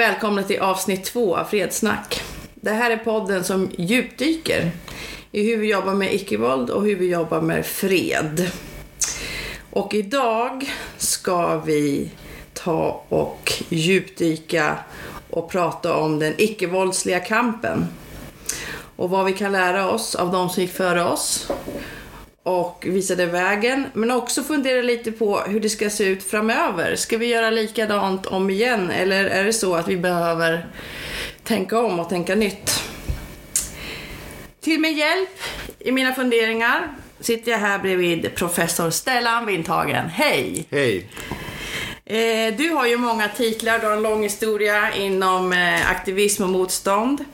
välkomna till avsnitt två av Fredsnack. Det här är podden som djupdyker i hur vi jobbar med icke-våld och hur vi jobbar med fred. Och idag ska vi ta och djupdyka och prata om den icke-våldsliga kampen. Och vad vi kan lära oss av de som gick före oss och visade vägen. Men också fundera lite på hur det ska se ut framöver. Ska vi göra likadant om igen eller är det så att vi behöver tänka om och tänka nytt? Till min hjälp i mina funderingar sitter jag här bredvid professor Stellan Windhagen. Hej! Hej! Eh, du har ju många titlar, du har en lång historia inom eh, aktivism och motstånd.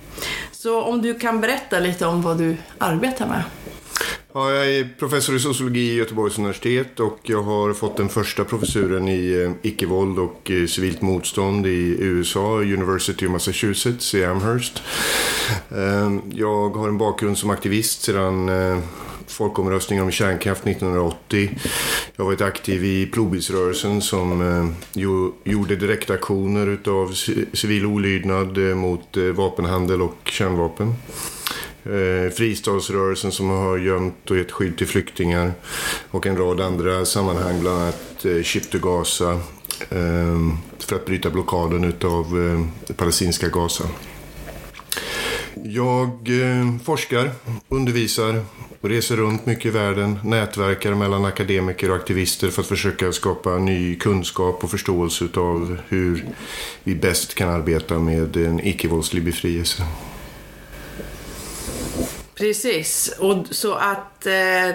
Så om du kan berätta lite om vad du arbetar med? Ja, jag är professor i sociologi i Göteborgs universitet och jag har fått den första professuren i eh, icke-våld och eh, civilt motstånd i USA, University of Massachusetts i Amherst. Ehm, jag har en bakgrund som aktivist sedan eh, folkomröstningen om kärnkraft 1980. Jag har varit aktiv i plogbilsrörelsen som gjorde direktaktioner utav civil olydnad mot vapenhandel och kärnvapen. Eh, fristadsrörelsen som har gömt och gett skydd till flyktingar och en rad andra sammanhang, bland annat eh, Ship to Gaza eh, för att bryta blockaden utav eh, palestinska Gaza. Jag eh, forskar, undervisar och reser runt mycket i världen, nätverkar mellan akademiker och aktivister för att försöka skapa ny kunskap och förståelse av hur vi bäst kan arbeta med en icke-våldslig befrielse. Precis, och så att eh,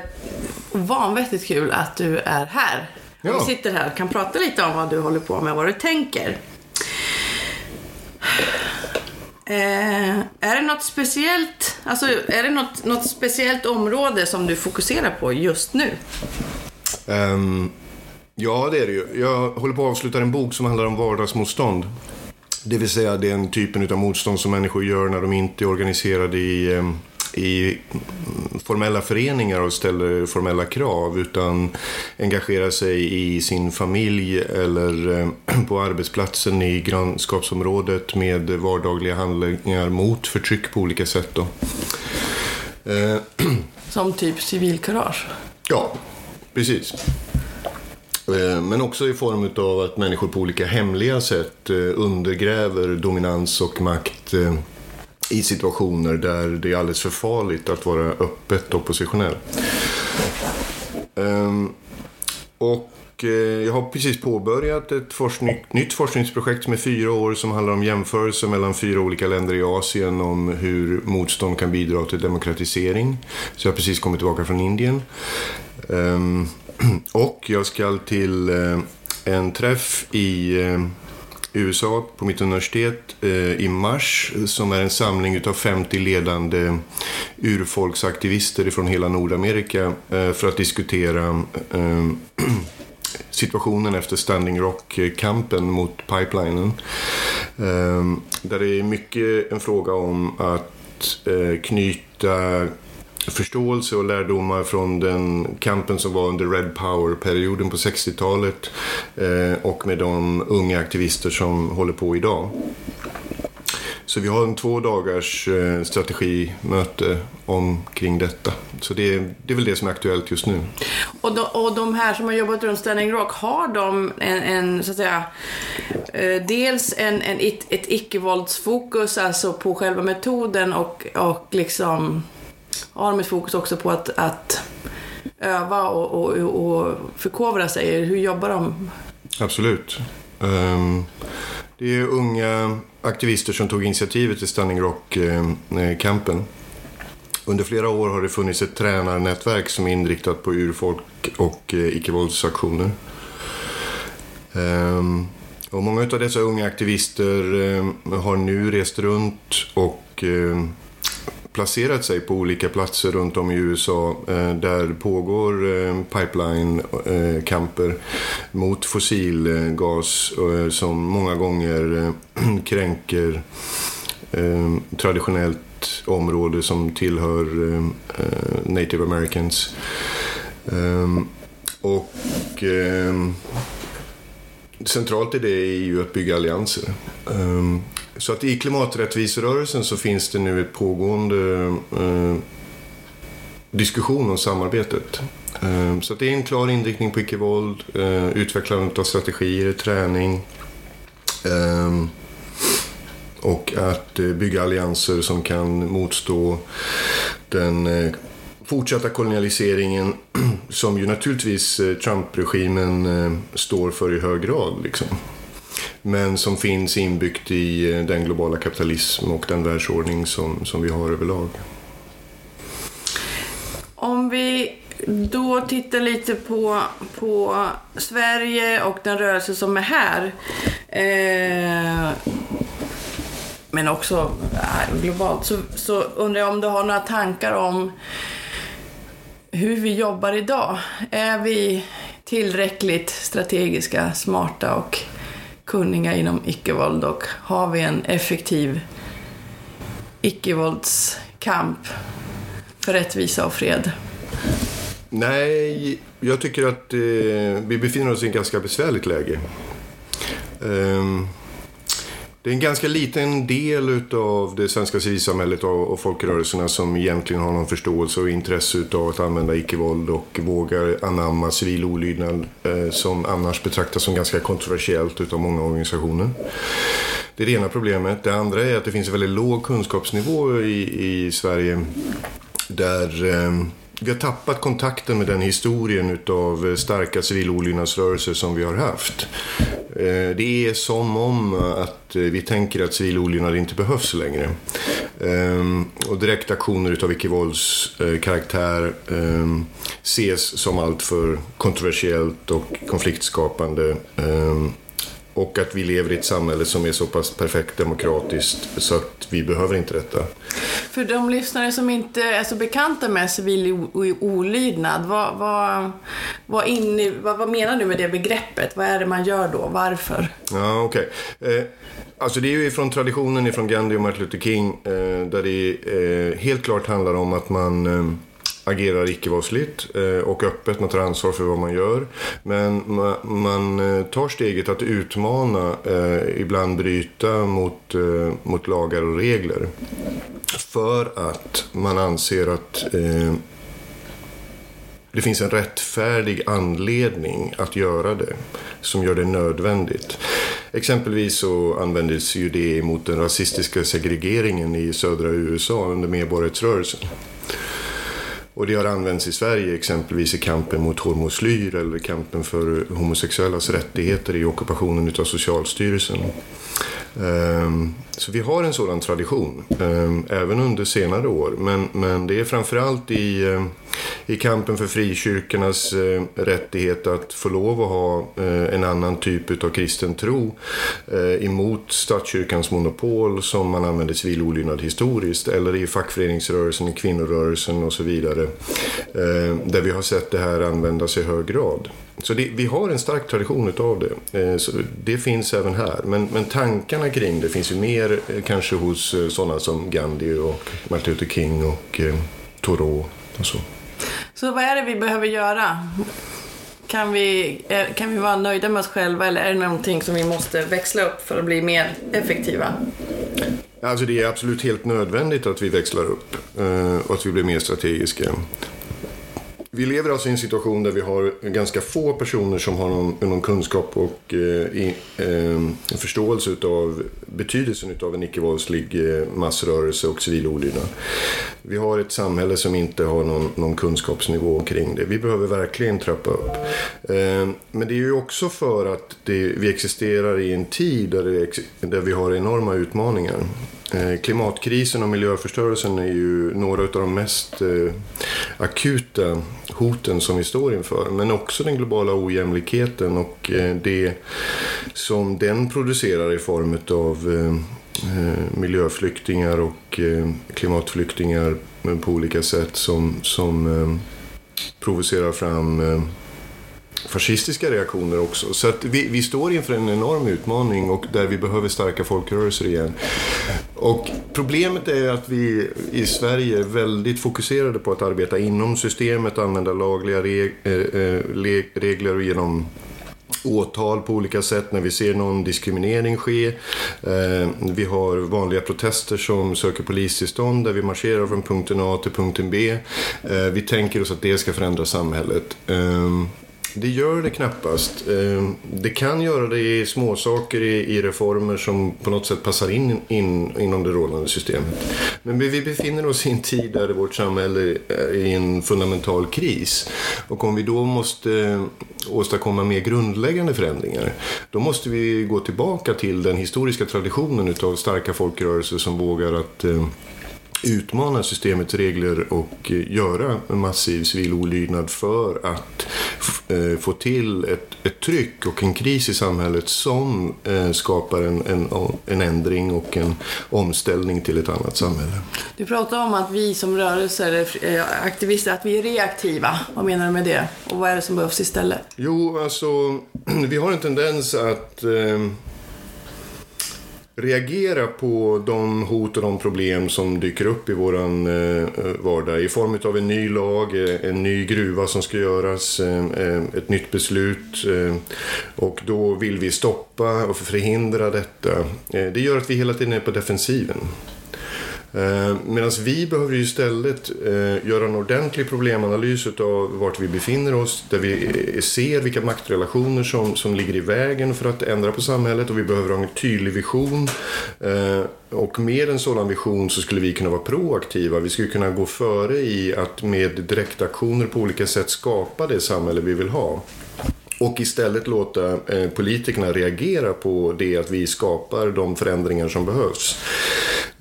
vanvettigt kul att du är här. Ja. Vi sitter här och kan prata lite om vad du håller på med, vad du tänker. Eh, är det något speciellt, alltså är det något, något speciellt område som du fokuserar på just nu? Ehm, ja, det är det ju. Jag håller på att avsluta en bok som handlar om vardagsmotstånd. Det vill säga den typen av motstånd som människor gör när de inte är organiserade i, ehm, i formella föreningar och ställer formella krav utan engagerar sig i sin familj eller ehm, på arbetsplatsen i grannskapsområdet med vardagliga handlingar mot förtryck på olika sätt. Då. Eh, Som typ civilkurage? Ja, precis. Eh, Men också i form av att människor på olika hemliga sätt eh, undergräver dominans och makt eh, i situationer där det är alldeles för farligt att vara öppet oppositionell. Um, Och ehm, eh, jag har precis påbörjat ett forskning, nytt forskningsprojekt som är fyra år som handlar om jämförelser mellan fyra olika länder i Asien om hur motstånd kan bidra till demokratisering. Så jag har precis kommit tillbaka från Indien. Ehm, och jag ska till eh, en träff i eh, USA på mitt universitet eh, i mars som är en samling utav 50 ledande urfolksaktivister från hela Nordamerika eh, för att diskutera eh, situationen efter Standing Rock-kampen mot pipelinen. Eh, där det är mycket en fråga om att eh, knyta förståelse och lärdomar från den kampen som var under Red Power-perioden på 60-talet eh, och med de unga aktivister som håller på idag. Så vi har en två dagars eh, strategimöte omkring detta. Så det är, det är väl det som är aktuellt just nu. Och de, och de här som har jobbat runt Standing Rock, har de en, en så att säga, eh, dels en, en, ett, ett icke-våldsfokus, alltså på själva metoden och, och liksom har de ett fokus också på att, att öva och, och, och förkovra sig? Hur jobbar de? Absolut. Um, det är unga aktivister som tog initiativet till Stunning Rock-kampen. Eh, eh, Under flera år har det funnits ett tränarnätverk som är inriktat på urfolk och eh, icke-våldsaktioner. Um, och många av dessa unga aktivister um, har nu rest runt och um, placerat sig på olika platser runt om i USA eh, där pågår eh, pipeline-kamper eh, mot fossilgas som många gånger kränker traditionellt område som tillhör native americans. Och centralt i det är ju att bygga allianser. Så att i klimaträttviserörelsen så finns det nu ett pågående eh, diskussion om samarbetet. Eh, så att det är en klar inriktning på icke-våld, eh, utvecklandet av strategier, träning eh, och att eh, bygga allianser som kan motstå den eh, fortsatta kolonialiseringen som ju naturligtvis eh, Trump-regimen eh, står för i hög grad. Liksom. Men som finns inbyggt i eh, den globala kapitalism och den världsordning som, som vi har överlag. Om vi då tittar lite på, på Sverige och den rörelse som är här. Eh, men också eh, globalt. Så, så undrar jag om du har några tankar om hur vi jobbar idag. Är vi tillräckligt strategiska, smarta och kunniga inom icke-våld och har vi en effektiv icke-våldskamp för rättvisa och fred? Nej, jag tycker att eh, vi befinner oss i ett ganska besvärligt läge. Eh, det är en ganska liten del av det svenska civilsamhället och folkrörelserna som egentligen har någon förståelse och intresse av att använda icke-våld och vågar anamma civil olydnad eh, som annars betraktas som ganska kontroversiellt utav många organisationer. Det är det ena problemet. Det andra är att det finns en väldigt låg kunskapsnivå i, i Sverige där eh, vi har tappat kontakten med den historien av eh, starka civilolydnadsrörelser som vi har haft. Eh, det är som om att eh, vi tänker att civil olydnad inte behövs längre. Ehm, och direktaktioner utav icke-våldskaraktär ehm, ses som alltför kontroversiellt och konfliktskapande ehm, och att vi lever i ett samhälle som är så pass perfekt demokratiskt så att vi behöver inte detta. För de lyssnare som inte är så bekanta med civil olydnad, vad, vad, vad, in, vad, vad menar du med det begreppet? Vad är det man gör då? Varför? Ja, okej. Okay. Eh, alltså det är ju från traditionen ifrån Gandhi och Martin Luther King eh, där det eh, helt klart handlar om att man eh, agerar icke-våldsligt eh, och öppet, man tar ansvar för vad man gör. Men man, eh, tar steget att utmana, eh, ibland bryta mot, mot lagar och regler. För att man anser att det finns en rättfärdig anledning att göra det som gör det nödvändigt. Exempelvis så användes ju det mot den rasistiska segregeringen i södra USA under medborgarrättsrörelsen. Och det har använts i Sverige exempelvis i kampen mot hormoslyr eller kampen för homosexuellas rättigheter i ockupationen utav Socialstyrelsen. Ehm, så vi har en sådan tradition, ehm, även under senare år. Men, men det är framförallt i, eh, i kampen för frikyrkornas eh, rättighet att få lov att ha eh, en annan typ av kristen tro emot statskyrkans monopol som man använder civil olydnad historiskt. Eller i fackföreningsrörelsen, i kvinnorörelsen och så vidare. Där vi har sett det här användas i hög grad. Så det, vi har en stark tradition av det. Så det finns även här. Men, men tankarna kring det finns ju mer eh, kanske hos eh, sådana som Gandhi och Martin Luther King och eh, Thoreau och så. Så vad är det vi behöver göra? Kan vi, kan vi vara nöjda med oss själva eller är det någonting som vi måste växla upp för att bli mer effektiva? Alltså det är absolut helt nödvändigt att vi växlar upp och att vi blir mer strategiska. Vi lever alltså i en situation där vi har ganska få personer som har någon, någon kunskap och eh, eh, förståelse av betydelsen av en icke-våldslig eh, massrörelse och civil olydnad. Vi har ett samhälle som inte har någon, någon kunskapsnivå kring det. Vi behöver verkligen trappa upp. Eh, men det är ju också för att det, vi existerar i en tid där, det, där vi har enorma utmaningar. Eh, klimatkrisen och miljöförstörelsen är ju några av de mest eh, akuta hoten som vi står inför. Men också den globala ojämlikheten och eh, det som den producerar i form av miljöflyktingar och klimatflyktingar på olika sätt som, som provocerar fram fascistiska reaktioner också. Så att vi, vi står inför en enorm utmaning och där vi behöver starka folkrörelser igen. Och problemet är att vi i Sverige är väldigt fokuserade på att arbeta inom systemet, använda lagliga reg, äh, eh, eh, regler och genom åtal på olika sätt när vi ser någon diskriminering ske. Eh, vi har vanliga protester som söker polistillstånd där vi marscherar från punkten A till punkten B. Eh, vi tänker oss att det ska förändra samhället. Eh, det gör det knappast. Eh, det kan göra det i småsaker i reformer som på något sätt passar in, in inom det rådande systemet. Men vi befinner oss i en tid där vårt samhälle är i en fundamental kris. Och om vi då måste åstadkomma mer grundläggande förändringar, då måste vi gå tillbaka till den historiska traditionen utav starka folkrörelser som vågar att eh, utmana systemets regler och eh, göra massiv civil olydnad för att eh, få till ett, ett tryck och en kris i samhället som eh, skapar en, en, en ändring och en omställning till ett annat samhälle. Du pratar om att vi som rörelser, aktivister, att vi är reaktiva. Vad menar du med det? Och vad är det som behövs istället? Jo, alltså vi har en tendens att reagera på de hot och de problem som dyker upp i vår eh, eh, vardag i form av en ny lag, eh, en ny gruva som ska göras, ett nytt beslut och då vill vi stoppa och förhindra detta. Det gör att vi hela tiden är på defensiven. Eh, Medan vi behöver istället eh, göra en ordentlig problemanalys av vart vi befinner oss. Där vi eh, ser vilka maktrelationer som, som ligger i vägen för att ändra på samhället. Och vi behöver ha en tydlig vision. Och med en sådan vision så skulle vi kunna vara proaktiva. Vi skulle kunna gå före i att med direktaktioner på olika sätt skapa det samhälle vi vill ha. Och istället låta politikerna reagera på det att vi skapar de förändringar som behövs.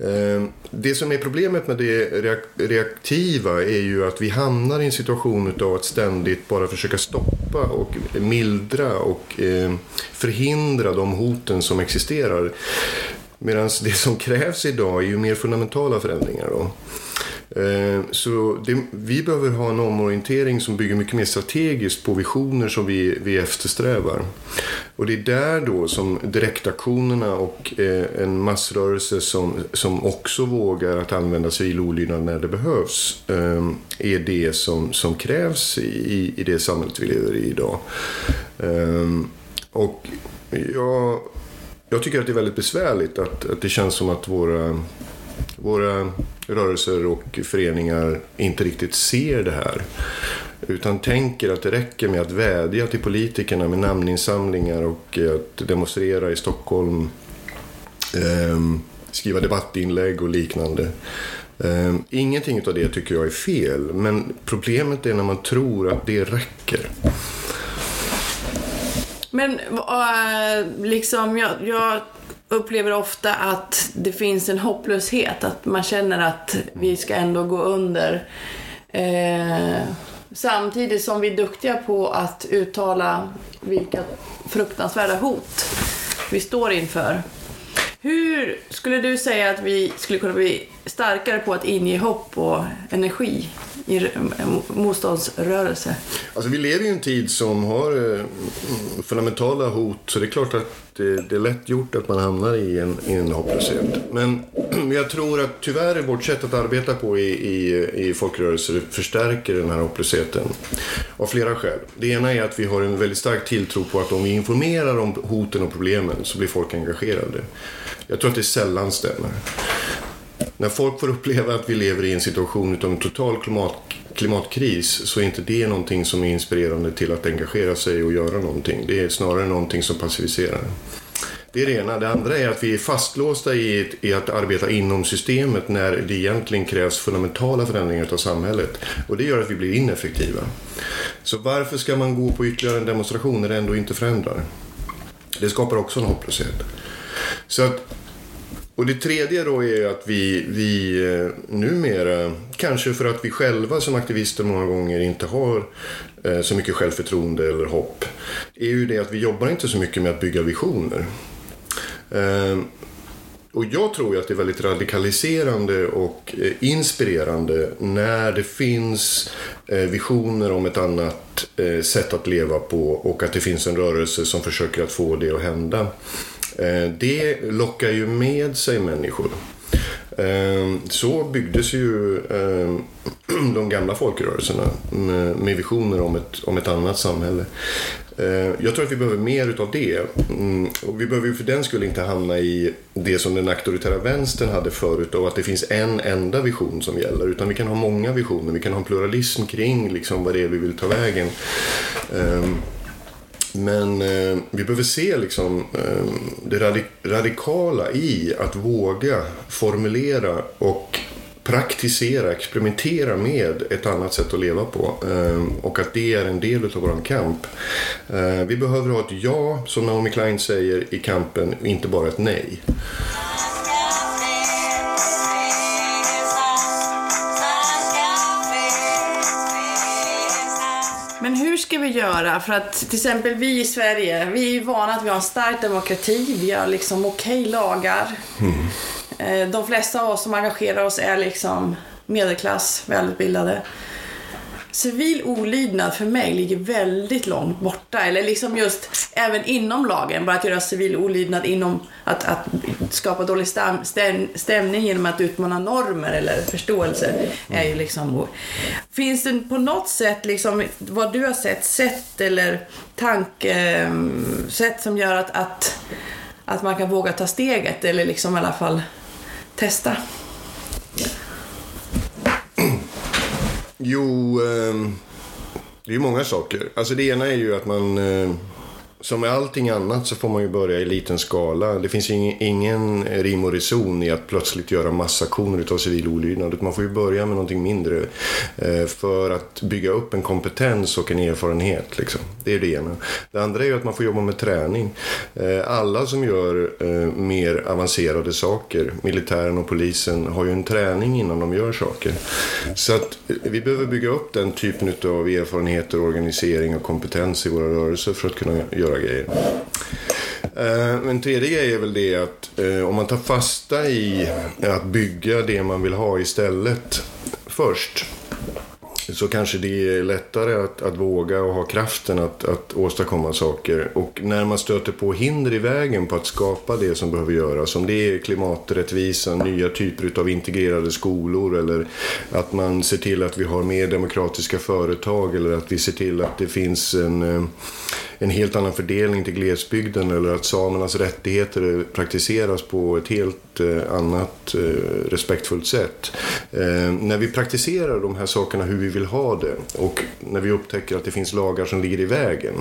Ehm, det som är problemet med det reaktiva är ju att vi hamnar i en situation av att ständigt bara försöka stoppa och mildra och ehm, förhindra de hoten som existerar. Medan det som krävs idag är ju mer fundamentala förändringar. Då. Eh, så det, vi behöver ha en omorientering som bygger mycket mer strategiskt på visioner som vi, vi eftersträvar. Och det är där då som direktaktionerna och eh, en massrörelse som, som också vågar att använda civil olydnad när det behövs eh, är det som, som krävs i, i det samhället vi lever i idag. Och jag, jag tycker att det är väldigt besvärligt att, att det känns som att våra våra rörelser och föreningar inte riktigt ser det här. Utan tänker att det räcker med att vädja till politikerna med namninsamlingar och att demonstrera i Stockholm. Eh, skriva debattinlägg och liknande. Eh, ingenting av det tycker jag är fel. Men problemet är när man tror att det räcker. Men äh, liksom, jag, jag upplever ofta att det finns en hopplöshet. Att man känner att vi ska ändå gå under. Eh, samtidigt som vi är duktiga på att uttala vilka fruktansvärda hot vi står inför. Hur skulle du säga att vi skulle kunna bli starkare på att inge hopp och energi i motståndsrörelse? Alltså vi lever i en tid som har eh, mm, fundamentala hot så det är klart att det, det, är lätt gjort att man hamnar i en, i en hopplöshet. Men jag tror att tyvärr vårt sätt att arbeta på i, i, i folkrörelser förstärker den här hopplösheten av flera skäl. Det ena är att vi har en väldigt stark tilltro på att om vi informerar om hoten och problemen så blir folk engagerade. Jag tror att det sällan stämmer. När folk får uppleva att vi lever i en situation av en total klimat, klimatkris så är inte det någonting som är inspirerande till att engagera sig och göra någonting. Det är snarare någonting som passiviserar. Det är det ena. Det andra är att vi är fastlåsta i, i, att arbeta inom systemet när det egentligen krävs fundamentala förändringar av samhället. Och det gör att vi blir ineffektiva. Så varför ska man gå på ytterligare en demonstration när det ändå inte förändrar? Det skapar också en hopplöshet. Så att och det tredje då är att vi, vi eh, numera, kanske för att vi själva som aktivister många gånger inte har eh, så mycket självförtroende eller hopp, är ju det att vi jobbar inte så mycket med att bygga visioner. Eh, och jag tror ju att det är väldigt radikaliserande och inspirerande när det finns visioner om ett annat sätt att leva på och att det finns en rörelse som försöker att få det att hända. Eh, det lockar ju med sig människor. Eh, så byggdes ju eh, de gamla folkrörelserna med, visioner om ett, om ett annat samhälle. Jag tror att vi behöver mer utav det. Mm, och vi behöver ju för den skull inte hamna i det som den auktoritära vänstern hade förut och att det finns en enda vision som gäller. Utan vi kan ha många visioner. Vi kan ha en pluralism kring liksom vad det är vi vill ta vägen. Ehm, men eh, vi behöver se liksom, eh, det radik radikala i att våga formulera och praktisera, experimentera med ett annat sätt att leva på. Eh, och att det är en del av vår kamp. Eh, vi behöver ha ett ja, som Naomi Klein säger, i kampen, inte bara ett nej. Ska vi göra? För att till exempel vi i Sverige, vi är ju vana att vi har en stark demokrati. Vi har liksom okej okay lagar. Mm. De flesta av oss som engagerar oss är liksom medelklass, välutbildade civil olydnad för mig ligger väldigt långt borta. Eller liksom just även inom lagen. Bara att göra civil olydnad inom att, att skapa dålig stäm, stäm, stämning genom att utmana normer eller förståelse. Är ju liksom, finns det på något sätt, liksom, vad du har sett, sätt eller tankesätt eh, som gör att, att, att man kan våga ta steget eller liksom i alla fall testa? Jo, ehm, det är många saker. Alltså det ena är ju att man eh, som med allting annat så får man ju börja i liten skala. Det finns ingen, ingen rim och reson i att plötsligt göra massaktioner av civil olydnad. Man får ju börja med någonting mindre eh, för att bygga upp en kompetens och en erfarenhet. Liksom. Det är det ena. Det andra är ju att man får jobba med träning. Eh, alla som gör eh, mer avancerade saker, militären och polisen, har ju en träning innan de gör saker. Så att vi behöver bygga upp den typen av erfarenheter, organisering och kompetens i våra rörelser för att kunna göra göra grejer. Eh, en tredje grej är väl det att eh, om man tar fasta i att bygga det man vill ha istället först så kanske det är lättare att, att våga och ha kraften att, att åstadkomma saker. Och när man stöter på hinder i vägen på att skapa det som behöver göras, om det är klimaträttvisa, nya typer av integrerade skolor eller att man ser till att vi har mer demokratiska företag eller att vi ser till att det finns en eh, en helt annan fördelning till glesbygden eller att samernas rättigheter praktiseras på ett helt eh, annat eh, respektfullt sätt. Eh, när vi praktiserar de här sakerna hur vi vill ha det och när vi upptäcker att det finns lagar som ligger i vägen.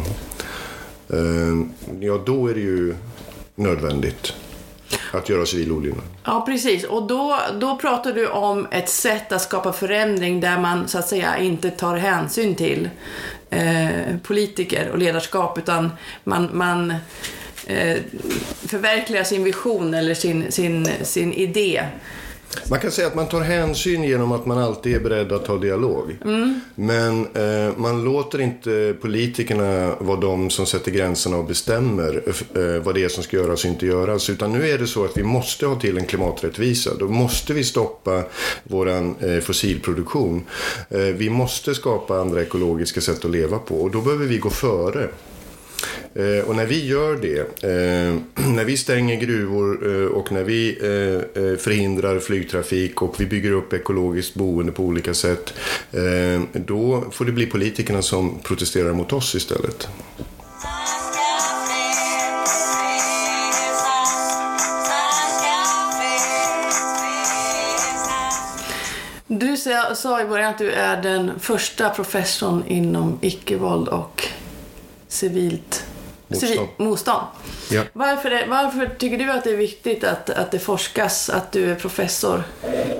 Ja, då är det ju nödvändigt att göra civil olydnad. Ja, precis. Och då, då pratar du om ett sätt att skapa förändring där man så att säga inte tar hänsyn till eh, politiker och ledarskap utan man, man eh, förverkligar sin vision eller sin, sin, sin idé man kan säga att man tar hänsyn genom att man alltid är beredd att ta dialog. Mm. Men eh, man låter inte politikerna vara de som sätter gränserna och bestämmer eh, vad det är som ska göras och inte göras. Utan nu är det så att vi måste ha till en klimaträttvisa. Då måste vi stoppa vår eh, fossilproduktion. Eh, vi måste skapa andra ekologiska sätt att leva på och då behöver vi gå före. Eh, och när vi gör det, eh, när vi stänger gruvor eh, och när vi eh, eh, förhindrar flygtrafik och vi bygger upp ekologiskt boende på olika sätt, eh, då får det bli politikerna som protesterar mot oss istället. Du sa i början att du är den första professorn inom icke-våld och civilt motstånd. Motstånd. Ja. Varför, är, varför tycker du att det är viktigt att, att det forskas, att du är professor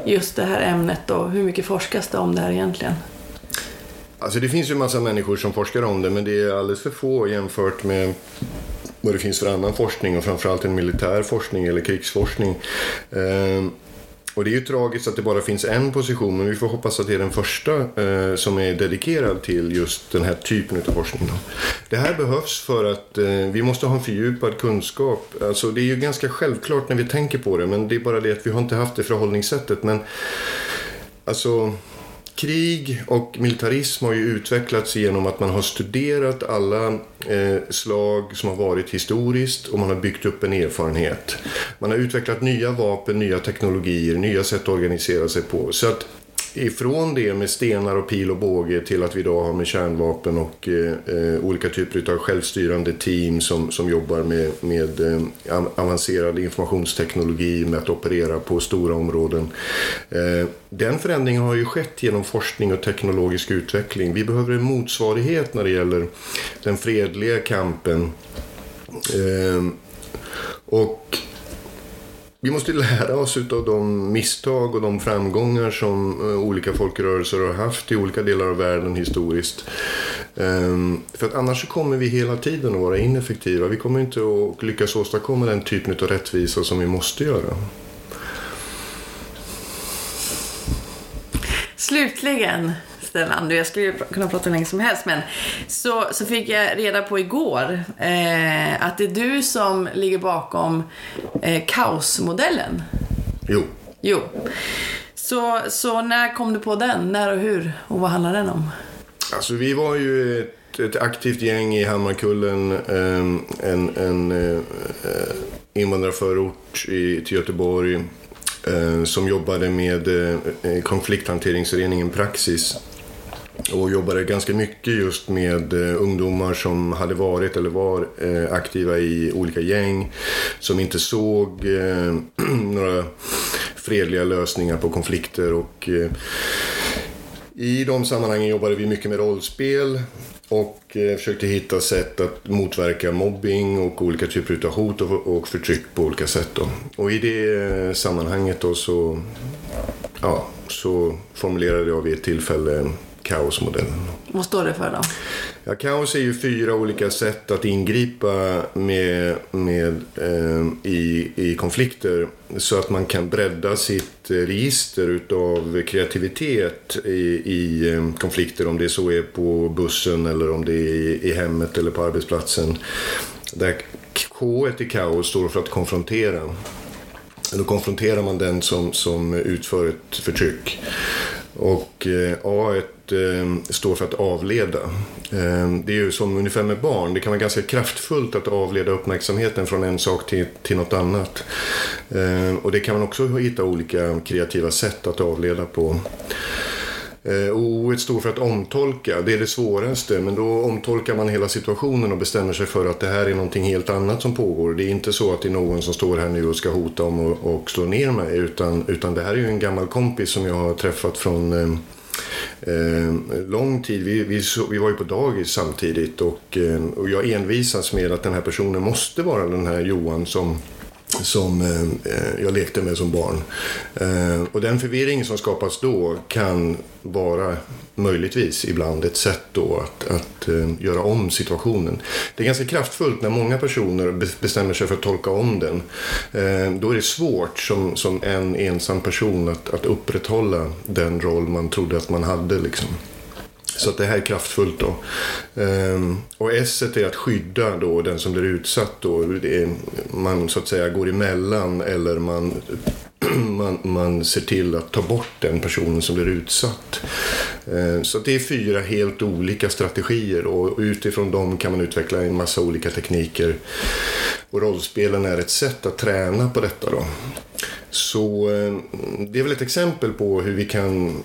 just det här ämnet och hur mycket forskas det om det här egentligen? Alltså det finns ju en massa människor som forskar om det men det är alldeles för få jämfört med vad det finns för annan forskning och framförallt en militär forskning eller krigsforskning. Ehm, och det är ju tragiskt att det bara finns en position men vi får hoppas att det är den första eh, som är dedikerad till just den här typen av forskning. Då. Det här behövs för att eh, vi måste ha en fördjupad kunskap. Alltså, det är ju ganska självklart när vi tänker på det men det är bara det att vi har inte haft det förhållningssättet. Men alltså krig och militarism har ju utvecklats genom att man har studerat alla eh, slag som har varit historiskt och man har byggt upp en erfarenhet. Man har utvecklat nya vapen, nya teknologier, nya sätt att organisera sig på. Så att ifrån det med stenar och pil och båge till att vi idag har med kärnvapen och eh, eh olika typer av självstyrande team som, som jobbar med, med eh, avancerad informationsteknologi med att operera på stora områden. Eh, den förändringen har ju skett genom forskning och teknologisk utveckling. Vi behöver en motsvarighet när det gäller den fredliga kampen. Eh, och vi måste lära oss av de misstag och de framgångar som eh, olika folkrörelser har haft i olika delar av världen historiskt. Ehm, för att annars kommer vi hela tiden att vara ineffektiva. Vi kommer inte att lyckas åstadkomma den typen av rättvisa som vi måste göra. Slutligen, Stellan, jag skulle kunna prata hur länge som helst, men så, så fick jag reda på igår eh, att det är du som ligger bakom eh, kaosmodellen. Jo. Jo. Så, så när kom du på den? När och hur? Och vad handlar den om? Alltså vi var ju ett, ett aktivt gäng i Hammarkullen, eh, en, en eh, invandrarförort i, till Göteborg eh, som jobbade med eh, konflikthanteringsföreningen Praxis och jobbade ganska mycket just med eh, ungdomar som hade varit eller var eh, aktiva i olika gäng som inte såg eh, några fredliga lösningar på konflikter och i de sammanhangen jobbade vi mycket med rollspel och försökte hitta sätt att motverka mobbing och olika typer av hot och förtryck på olika sätt. Då. Och i det sammanhanget då så, ja, så formulerade jag vid ett tillfälle kaosmodellen. Vad står det för då? Ja, kaos är ju fyra olika sätt att ingripa med, med, eh, i, i konflikter så att man kan bredda sitt register utav kreativitet i, i eh, konflikter om det så är på bussen eller om det är i, i hemmet eller på arbetsplatsen. Där K i kaos står för att konfrontera. Då konfronterar man den som, som utför ett förtryck. Och eh, A eh, står för att avleda. Eh, det är ju som ungefär med barn. Det kan vara ganska kraftfullt att avleda uppmärksamheten från en sak till, till något annat. Och det kan man också hitta olika kreativa sätt att avleda på. Eh, O står för att omtolka. Det är det svåraste. Men då omtolkar man hela situationen och bestämmer sig för att det här är någonting helt annat som pågår. Det är inte så att det är någon som står här nu och ska hota om och, och slå ner mig. Utan, utan det här är ju en gammal kompis som jag har träffat från eh, eh, lång tid. Vi, vi, vi, var ju på dagis samtidigt och, eh, och jag envisas med att den här personen måste vara den här Johan som som eh, eh, jag lekte med som barn. Eh, och den förvirring som skapas då kan vara möjligtvis ibland ett sätt då att, att eh, göra om situationen. Det är ganska kraftfullt när många personer bestämmer sig för att tolka om den. Eh, då är det svårt som, som en ensam person att, att upprätthålla den roll man trodde att man hade. Liksom. Så att det här är kraftfullt då. Ehm, och S är att skydda då den som blir utsatt då. Man så att säga går emellan eller man, man, man ser till att ta bort den personen som blir utsatt. Ehm, så det är fyra helt olika strategier och utifrån dem kan man utveckla en massa olika tekniker. Och rollspelen är ett sätt att träna på detta då. Så eh, det är väl ett exempel på hur vi kan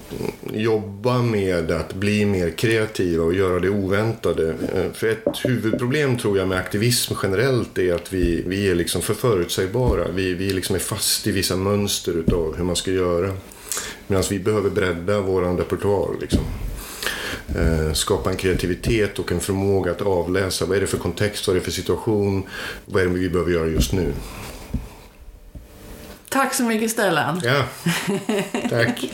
jobba med att bli mer kreativa och göra det oväntade. Eh, för ett huvudproblem tror jag med aktivism generellt är att vi, vi är liksom för förutsägbara. Vi, vi liksom är fast i vissa mönster utav hur man ska göra. Medan vi behöver bredda vår repertoar. Liksom. Eh, skapa en kreativitet och en förmåga att avläsa vad är det för kontext, vad är det för situation, vad är det vi behöver göra just nu. Tack så mycket Stellan. Ja, tack.